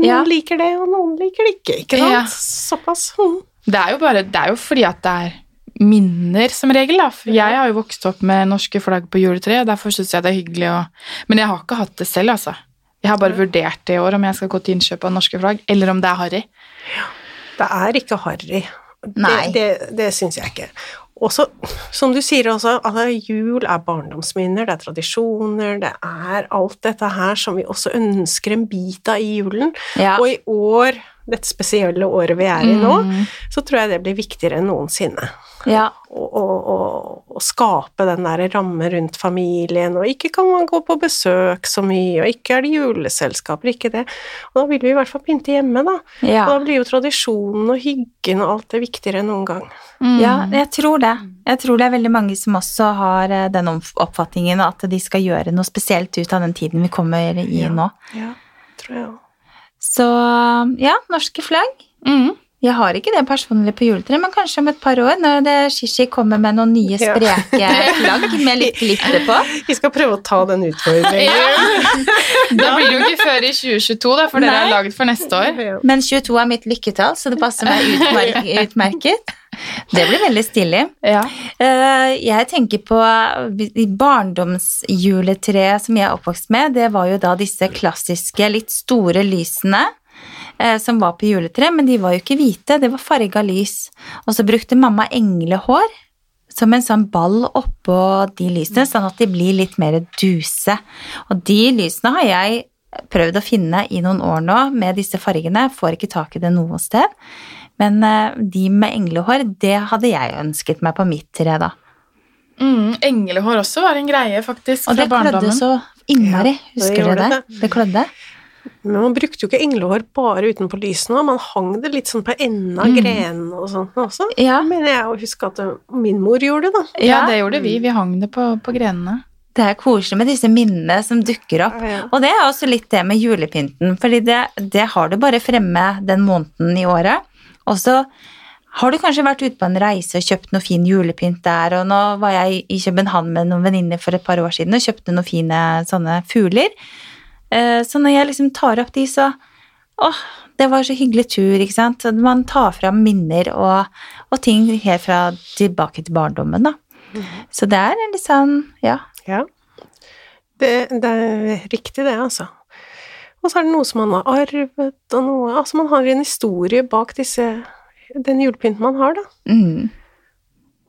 noen Ja. liker det, og noen liker det ikke, ikke sant? Ja. Såpass. Mhm. Det er jo bare, det er jo fordi at det er minner, som regel. da. For jeg har jo vokst opp med norske flagg på juletreet, og derfor syns jeg det er hyggelig å Men jeg har ikke hatt det selv, altså. Jeg har bare vurdert det i år, om jeg skal gå til innkjøp av norske flagg, eller om det er harry. Det er ikke harry. Nei. Det, det, det syns jeg ikke. Også, som du sier også, altså, jul er barndomsminner, det er tradisjoner, det er alt dette her som vi også ønsker en bit av i julen. Ja. Og i år, dette spesielle året vi er i nå, Mm. så tror jeg det blir viktigere enn noensinne. Ja. Og, og, å skape den der ramme rundt familien, og ikke kan man gå på besøk så mye, og ikke er det juleselskaper, ikke det. Og da vil vi i hvert fall pynte hjemme, da. Ja. Og da blir jo tradisjonen og hyggen og alt det viktigere enn noen gang. Mm. Ja, jeg tror det. Jeg tror det er veldig mange som også har eh, den oppfatningen at de skal gjøre noe spesielt ut av den tiden vi kommer i Ja. nå. Ja, tror jeg også. Så ja, norske flagg. Mm. Jeg har ikke det personlig på juletreet, men kanskje om et par år, når det Shishi kommer med noen nye Ja. spreke flagg med litt glitter på. Vi skal prøve å ta den utfordringen. Da blir det jo ikke før i 2022, da, for dere er laget for neste år. Men 22 er mitt lykketall, så det passer meg utmerk utmerket. Det blir veldig stilig. Ja. Eh, Jeg tenker på barndomsjuletreet som jeg er oppvokst med, det var jo da disse klassiske, litt store lysene som var på juletreet, men de var jo ikke hvite, det var farga lys. Og så brukte mamma englehår som en sånn ball oppå de lysene, sånn at de blir litt mer duse. Og de lysene har jeg prøvd å finne i noen år nå med disse fargene, får ikke tak i det noe sted. Men eh, de med englehår, det hadde jeg ønsket meg på mitt tre, da. Mm, englehår også var en greie, faktisk, Og det klødde så innmari. Ja, Husker du det? Det klødde. Men man brukte jo ikke englehår bare utenpå lysene, man hang det litt sånn på enden av Mm. grenene og sånt også. Ja. Men jeg å huske at min mor gjorde det, da. Ja, det gjorde vi. Vi hang det på, på grenene. Det er koselig med disse minnene som dukker opp. Ja. Og det er også litt det med julepynten, fordi det, det har du bare fremme den måneden i året. Og så har du kanskje vært ute på en reise og kjøpt noe fin julepynt der, og nå var jeg i København med noen venninner for et par år siden og kjøpte noen fine sånne fugler. Eh, Så når jeg liksom tar opp de, så Åh, det var så hyggelig tur, ikke sant. Man tar fram minner og, og ting helt fra tilbake til barndommen, da. Så det er en litt sånn, ja. Ja. Det, det er riktig, det, altså. Og så er det noe som man har arvet, og noe Altså, man har en historie bak disse den julepynten man har, da. Mm.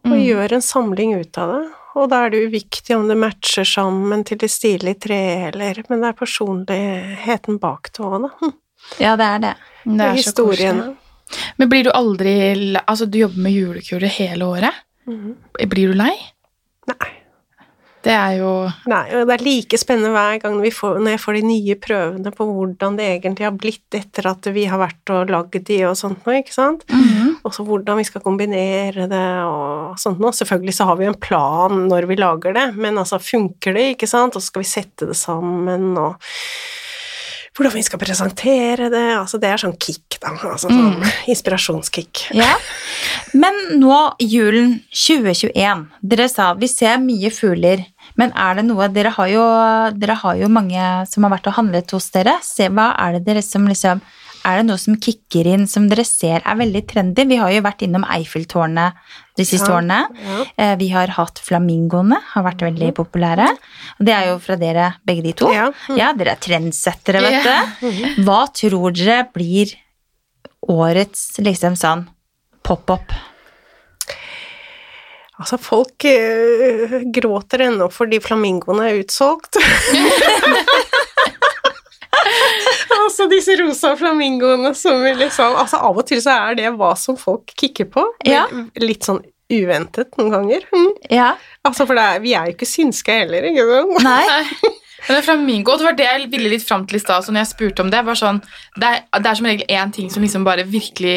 Og gjør en samling ut av det. Og da er det uviktig om det matcher sammen til det stilige treet, eller Men det er personligheten bak det òg, da. Hm. Ja, det er det. Det Det er er så koselig. historiene. Men blir du aldri Altså, du jobber med julekuler hele året. Mhm. Blir du lei? Nei. Det er jo Nei, og det er like spennende hver gang vi får, når jeg får de nye prøvene på hvordan det egentlig har blitt etter at vi har vært og lagd de og sånt noe, ikke sant? Og så hvordan vi skal kombinere det og sånt noe. Selvfølgelig så har vi en plan når vi lager det, men altså funker det, ikke sant? Og så skal vi sette det sammen og hvordan vi skal presentere det, altså det er sånn kick, da. Altså sånn inspirasjonskick. Ja. Men nå, julen 2021, dere sa vi ser mye fugler, men er det noe Dere har jo, dere har jo mange som har vært og handlet hos dere. Se, hva er det dere som liksom Er det noe som kicker inn, som dere ser er veldig trendy? Vi har jo vært innom Eiffeltårnet de siste Ja, årene. ja. Eh, Vi har hatt flamingoene, har vært veldig populære. Og det er jo fra dere begge de to. Ja. Ja, dere er trendsettere, vet du. Hva tror dere blir årets liksom sånn pop-up? Altså, folk øh, gråter ennå fordi flamingoene er utsolgt. altså, disse rosa flamingoene som vi liksom Altså, av og til så er det hva som folk kikker på. Ja. Litt sånn uventet noen ganger. Mm. Ja, Altså, for det er, vi er jo ikke synske heller, ikke sant? nei, Men det flamingo, det var det jeg ville litt fram til i stad, så når jeg spurte om det, var sånn Det er, det er som regel én ting som liksom bare virkelig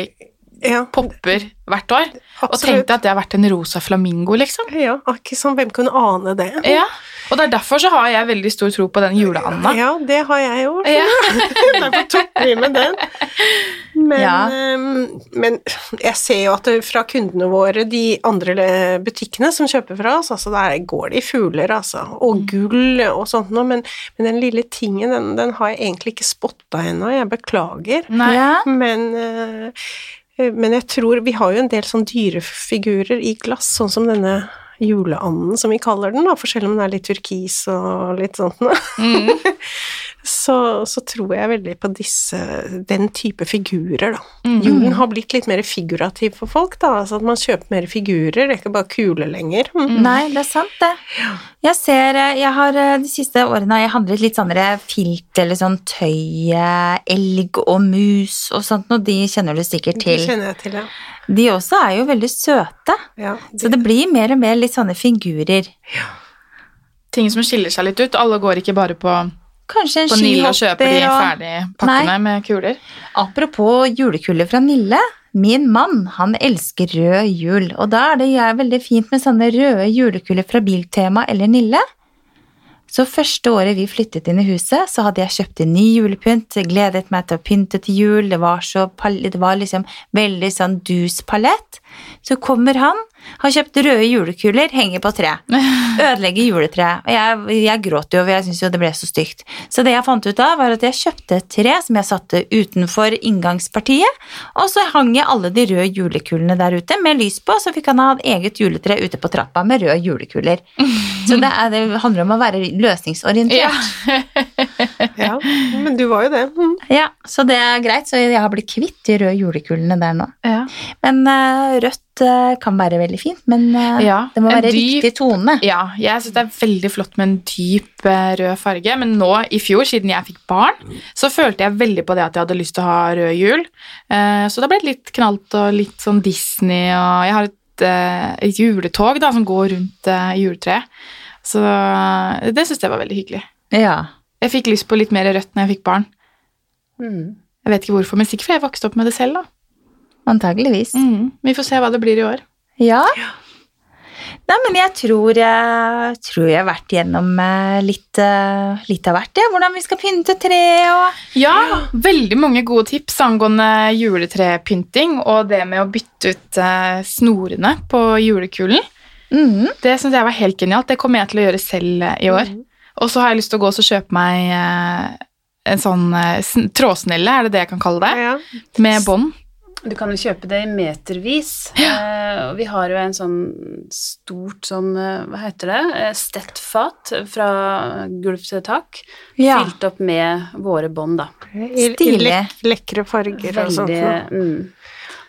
Ja, popper hvert år. Og tenkte at det har vært en rosa flamingo, liksom. ja ikke sånn, hvem kunne ane det? Ja, Og det er derfor så har jeg veldig stor tro på den juleanda. Ja, det har jeg jo. Ja. Derfor tok vi med den. Men, Ja. ehm, men jeg ser jo at fra kundene våre, de andre butikkene som kjøper fra oss, altså der går det i fugler, altså, og gull og sånt noe, men, men den lille tingen, den, den har jeg egentlig ikke spotta ennå, jeg beklager. Nei. Men, eh, men jeg tror Vi har jo en del sånn dyrefigurer i glass, sånn som denne juleanden, som vi kaller den, da, for selv om den er litt turkis og litt sånt noe, Mm. så, så tror jeg veldig på disse, den type figurer, da. Mm. Julen har blitt litt mer figurativ for folk, da, altså at man kjøper mer figurer, det er ikke bare kule lenger. Mm. Nei, det er sant, det. Jeg ser eh, Jeg har eh, de siste årene har jeg handlet litt sånne filt eller sånn tøy, eh, elg og mus og sånt noe. De kjenner du sikkert til. De kjenner jeg til, ja. De også er jo veldig søte. ja Så det blir mer og mer litt sånne figurer. Ting som skiller seg litt ut. Alle går ikke bare på, Kanskje en på Nille og kjøper de skihopper og ferdige pakkene med kuler. Apropos julekuler fra Nille. Min mann han elsker rød jul, og da er det jeg veldig fint med sånne røde julekuler fra Biltema eller Nille. Så første året vi flyttet inn i huset, så hadde jeg kjøpt en ny julepynt, gledet meg til å pynte til jul, det var, så, det var liksom veldig sånn dus palett. Så kommer han, har kjøpt røde julekuler, henger på tre. Ødelegger juletreet. Og jeg, jeg gråt jo, for jeg syntes jo det ble så stygt. Så det jeg fant ut av, var at jeg kjøpte et tre som jeg satte utenfor inngangspartiet, og så hang jeg alle de røde julekulene der ute med lys på, så fikk han ha et eget juletre ute på trappa med røde julekuler. Så det, er, det handler om å være løsningsorientert. Ja. ja. Men du var jo det. Mm. Ja, så det er greit, så jeg har blitt kvitt de røde julekulene der nå. Ja. Men uh, rødt uh, kan være veldig fint, men uh, Ja, det må være dyp- riktig tone. Ja, jeg syns det er veldig flott med en dyp rød farge, men nå i fjor, siden jeg fikk barn, så følte jeg veldig på det at jeg hadde lyst til å ha rød jul. Så det ble litt knalt og litt sånn Disney, og jeg har et, et juletog da, som går rundt juletreet. Så det syns jeg var veldig hyggelig. Ja. Jeg fikk lyst på litt mer rødt når jeg fikk barn. Mm. Jeg vet ikke hvorfor, men sikkert fordi jeg vokste opp med det selv. da. Antageligvis. Mm. Vi får se hva det blir i år. Ja. Nei, men jeg tror jeg, tror jeg har vært gjennom eh, litt, eh, litt av hvert, ja. Hvordan vi skal pynte tre og Ja, veldig mange gode tips angående juletrepynting og det med å bytte ut eh, snorene på julekulen. Mm. Det syns jeg var helt genialt. Det kommer jeg til å gjøre selv i år. Og så har jeg lyst til å gå og kjøpe meg eh, en sånn eh, trådsnelle, er det det jeg kan kalle det? Ja. Med bånd. Du kan jo kjøpe det i metervis. Eh, og vi har jo en sånn stort sånn, eh, hva heter det, eh, stettfat fra gulv til tak, Ja. fylt opp med våre bånd, da. I, i lekre farger og sånt. Mm.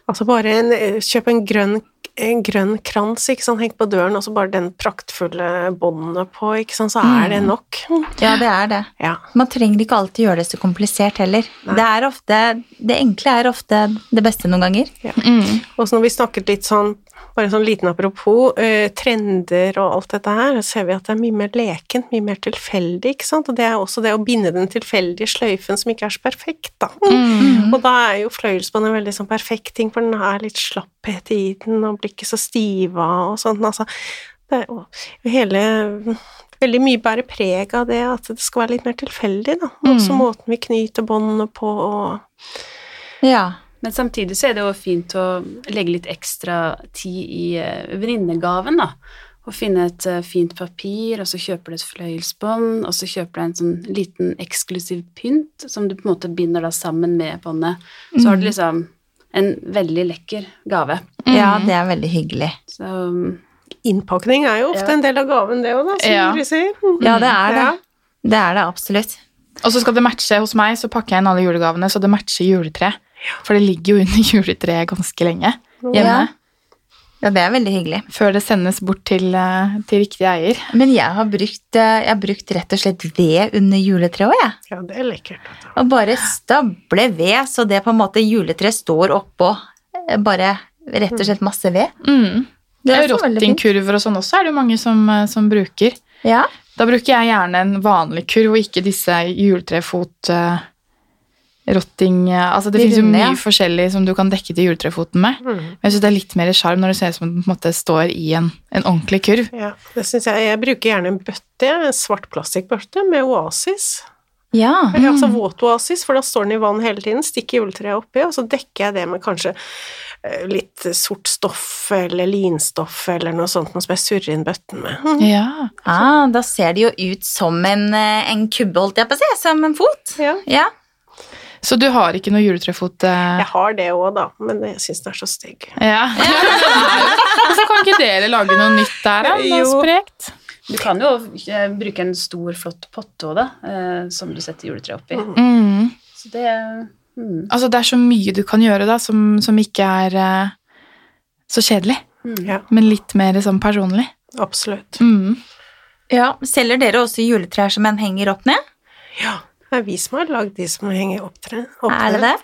Altså bare en, kjøp en grønn, en grønn krans, ikke sant, hengt på døren, og så bare den praktfulle båndet på, ikke sant, så er det nok. Ja, det er det. Ja. Man trenger ikke alltid gjøre det så komplisert heller. Det, er ofte, det enkle er ofte det beste noen ganger. Mm. Og så når vi snakket litt sånn, bare sånn liten apropos, eh, trender og alt dette her, så ser vi at det er mye mer lekent, mye mer tilfeldig, ikke sant, og det er også det å binde den tilfeldige sløyfen som ikke er så perfekt, da. Og da er jo fløyelsbånd en veldig sånn perfekt ting, for den er litt slapphet i den, og blir ikke så stiva og sånt, altså. Det er jo hele Veldig mye bærer preg av det, at det skal være litt mer tilfeldig, da. Også måten vi knyter båndene på, og Ja. Men samtidig så er det jo fint å legge litt ekstra tid i eh, venninnegaven, da. Å finne et eh, fint papir, og så kjøper du et fløyelsbånd, og så kjøper du en sånn liten eksklusiv pynt som du på en måte binder da sammen med båndet. Så har du liksom en veldig lekker gave. ja, det er veldig hyggelig. Så mm, innpakning er jo ofte Ja. en del av gaven, det òg, da, som Ja. du sier. Ja, det er det. Ja. Det er det absolutt. Og så skal det matche hos meg, så pakker jeg inn alle julegavene så det matcher juletreet. For det ligger jo under juletreet ganske lenge hjemme. Ja. Ja, det er veldig hyggelig. Før det sendes bort til, eh, til riktig eier. Men jeg har brukt, eh, jeg har brukt rett og slett ved under juletreet òg, jeg. ja, det er lekkert. Og bare stable ved, så det på en måte juletreet står oppå. eh, Bare rett og slett masse ved. Mm. Det er jo. Rottingkurver og sånn også er det jo mange som, som bruker. Ja. Da bruker jeg gjerne en vanlig kurv, og ikke disse juletrefot eh, rotting eh, Altså det fins jo mye forskjellig som du kan dekke til juletrefoten med. Mm. Men jeg syns det er litt mer sjarm når det ser ut som det på en måte står i en, en ordentlig kurv. Ja, det synes jeg. Jeg bruker gjerne en bøtte, en svart plastikkbørste med oasis. ja. Ja, Altså våt oasis, for da står den i vann hele tiden, stikker juletreet oppi, og så dekker jeg det med kanskje eh, litt sort stoff eller linstoff eller noe sånt, noe som jeg surrer inn bøtten med. Mm. Ja. Ah, da ser det jo ut som en, eh, en kubbe, holdt jeg på å si. Som en fot. Ja. Ja. Så du har ikke noe juletrefot? eh, Jeg har det òg, da, men jeg syns den er så stygg. Ja. Hvorfor kan ikke dere lage noe nytt der, da? Noe sprekt? du kan jo eh, bruke en stor, flott potte òg, da, eh, som du setter juletreet oppi. Mm. Så det mm, Altså, det er så mye du kan gjøre da, som, som ikke er så kjedelig, mm. Ja, men litt mer sånn personlig. absolutt. Mm. ja. Selger dere også juletrær som en henger opp ned? Ja, det er vi som har lagd de som henger opptre. opptre. Er det det?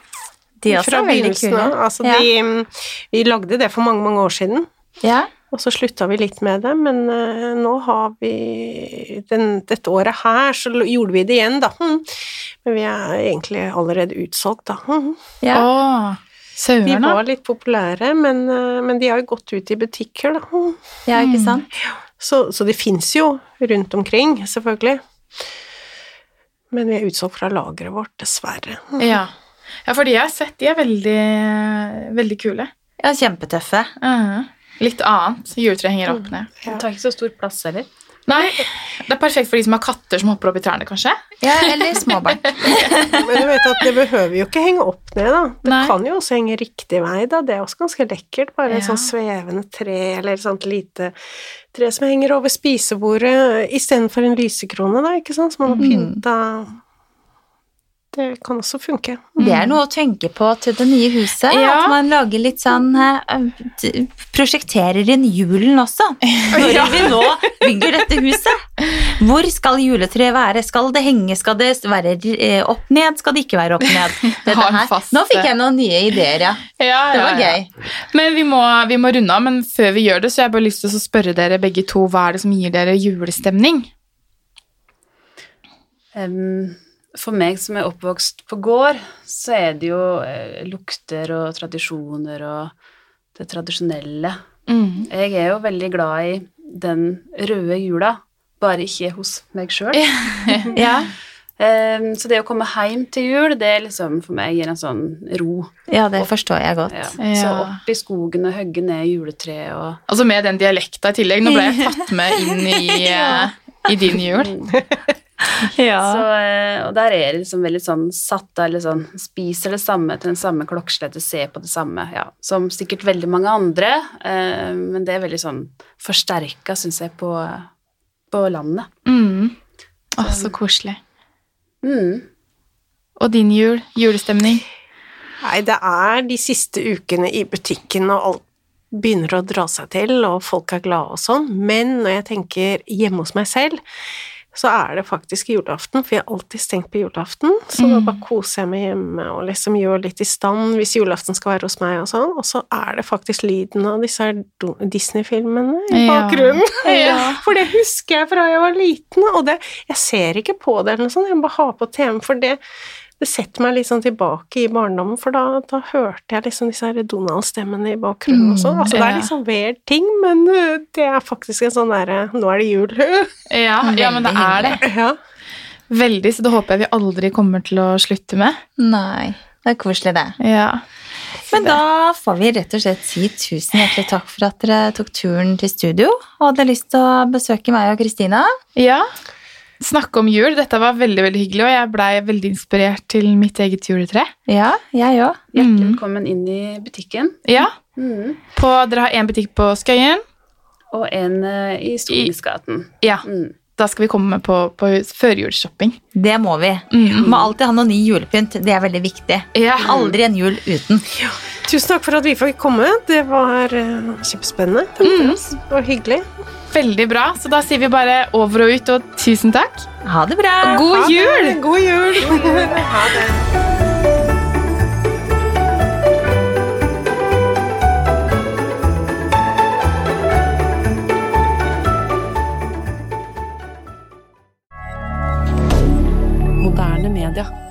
De også Fra er veldig kule. Altså, Ja. de, mm, vi lagde det for mange, mange år siden. Ja. Og så slutta vi litt med det, men uh, nå har vi den, Dette året her så gjorde vi det igjen, da. Mm. Men vi er egentlig allerede utsolgt, da. Mm. Ja. Åh, De saueren, var litt populære, men, uh, men de har jo gått ut i butikker, da. Mm. ja, ikke sant? Så, så de fins jo rundt omkring, selvfølgelig. Men vi er utsolgt fra lageret vårt, dessverre. Ja. ja, for de jeg har sett, de er veldig, veldig kule. Ja, kjempetøffe. Mhm. Litt annet. Juletreet henger opp ned. Ja. Det tar ikke så stor plass heller. Nei, det er perfekt for de som har katter som hopper opp i trærne, kanskje. Ja, eller småbarn. Men du vet at det behøver jo ikke henge opp ned, da. Det Nei. kan jo også henge riktig vei, da. Det er også ganske lekkert. Bare et Ja. sånn svevende tre, eller et sånt lite tre som henger over spisebordet istedenfor en lysekrone, da, ikke sant, som man har Mm. Det kan også funke. Det er noe å tenke på til det nye huset. Ja. At man lager litt sånn eh, Prosjekterer inn julen også. Når vi nå bygger dette huset. Hvor skal juletreet være? Skal det henge? Skal det være eh, opp ned? Skal det ikke være opp ned? Dette her. Nå fikk jeg noen nye ideer, ja. Ja, Det var gøy. Men vi må, vi må runde av, men før vi gjør det, så har jeg bare lyst til å spørre dere begge to, hva er det som gir dere julestemning? Em, for meg som er oppvokst på gård, så er det jo eh, lukter og tradisjoner og det tradisjonelle Mm. Jeg er jo veldig glad i den røde jula, bare ikke hos meg sjøl. Ja, så det å komme hjem til jul, det er liksom for meg gir en sånn ro. ja det forstår jeg godt. Ja. Ja. Så opp i skogen og hogge ned juletreet og Altså med den dialekta i tillegg. Nå ble jeg tatt med inn i, eh, i din jul. Så, eh, og der er det liksom veldig sånn satt av, eller sånn Spiser det samme til den samme klokkeslettet, ser på det samme, ja. Som sikkert veldig mange andre, eh, men det er veldig sånn forsterka, syns jeg, på, på landet. Mm. Å, så koselig. Mm. Og din jul? Julestemning? Nei, det er de siste ukene i butikken, og alt begynner å dra seg til, og folk er glade og sånn, men når jeg tenker hjemme hos meg selv, så er det faktisk julaften, for jeg har alltid stengt på julaften, så da bare koser jeg meg hjemme og liksom gjør litt i stand hvis julaften skal være hos meg og sånn, og så er det faktisk lyden av disse Disney-filmene i Ja. bakgrunnen. Ja. For det husker jeg fra jeg var liten, og det, jeg ser ikke på det eller noe sånt, jeg må bare ha på TV-en, for det, det setter meg sånn tilbake i barndommen, for da, da hørte jeg liksom disse Donald-stemmene i bakgrunnen og sånn. Altså, det er liksom weird ting, men det er faktisk en sånn derre Nå er det jul. Ja, ja, men det er det. ja. Veldig, så det håper jeg vi aldri kommer til å slutte med. Nei, det er koselig det. Ja. Men da får vi rett og slett si tusen hjertelig takk for at dere tok turen til studio og hadde lyst til å besøke meg og Kristina. ja. Snakke om jul. Dette var veldig veldig hyggelig, og jeg blei veldig inspirert til mitt eget juletre. Ja, jeg òg. Hjertelig Mm. velkommen inn i butikken. Ja, Mm. på, Dere har én butikk på Skøyen. Og en uh, i Stortingsgaten. Ja, Mm. Da skal vi komme på, på førjulsshopping. Det må vi. Mm. Må alltid ha noe ny julepynt. Det er veldig viktig. Ja. Aldri en jul uten. Tusen takk for at vi fikk komme. Det var øh, kjempespennende for oss, og hyggelig. Veldig bra. Så da sier vi bare over og ut, og tusen takk. Ha det bra. God Ha det. jul! God jul! ha det. Moderne media.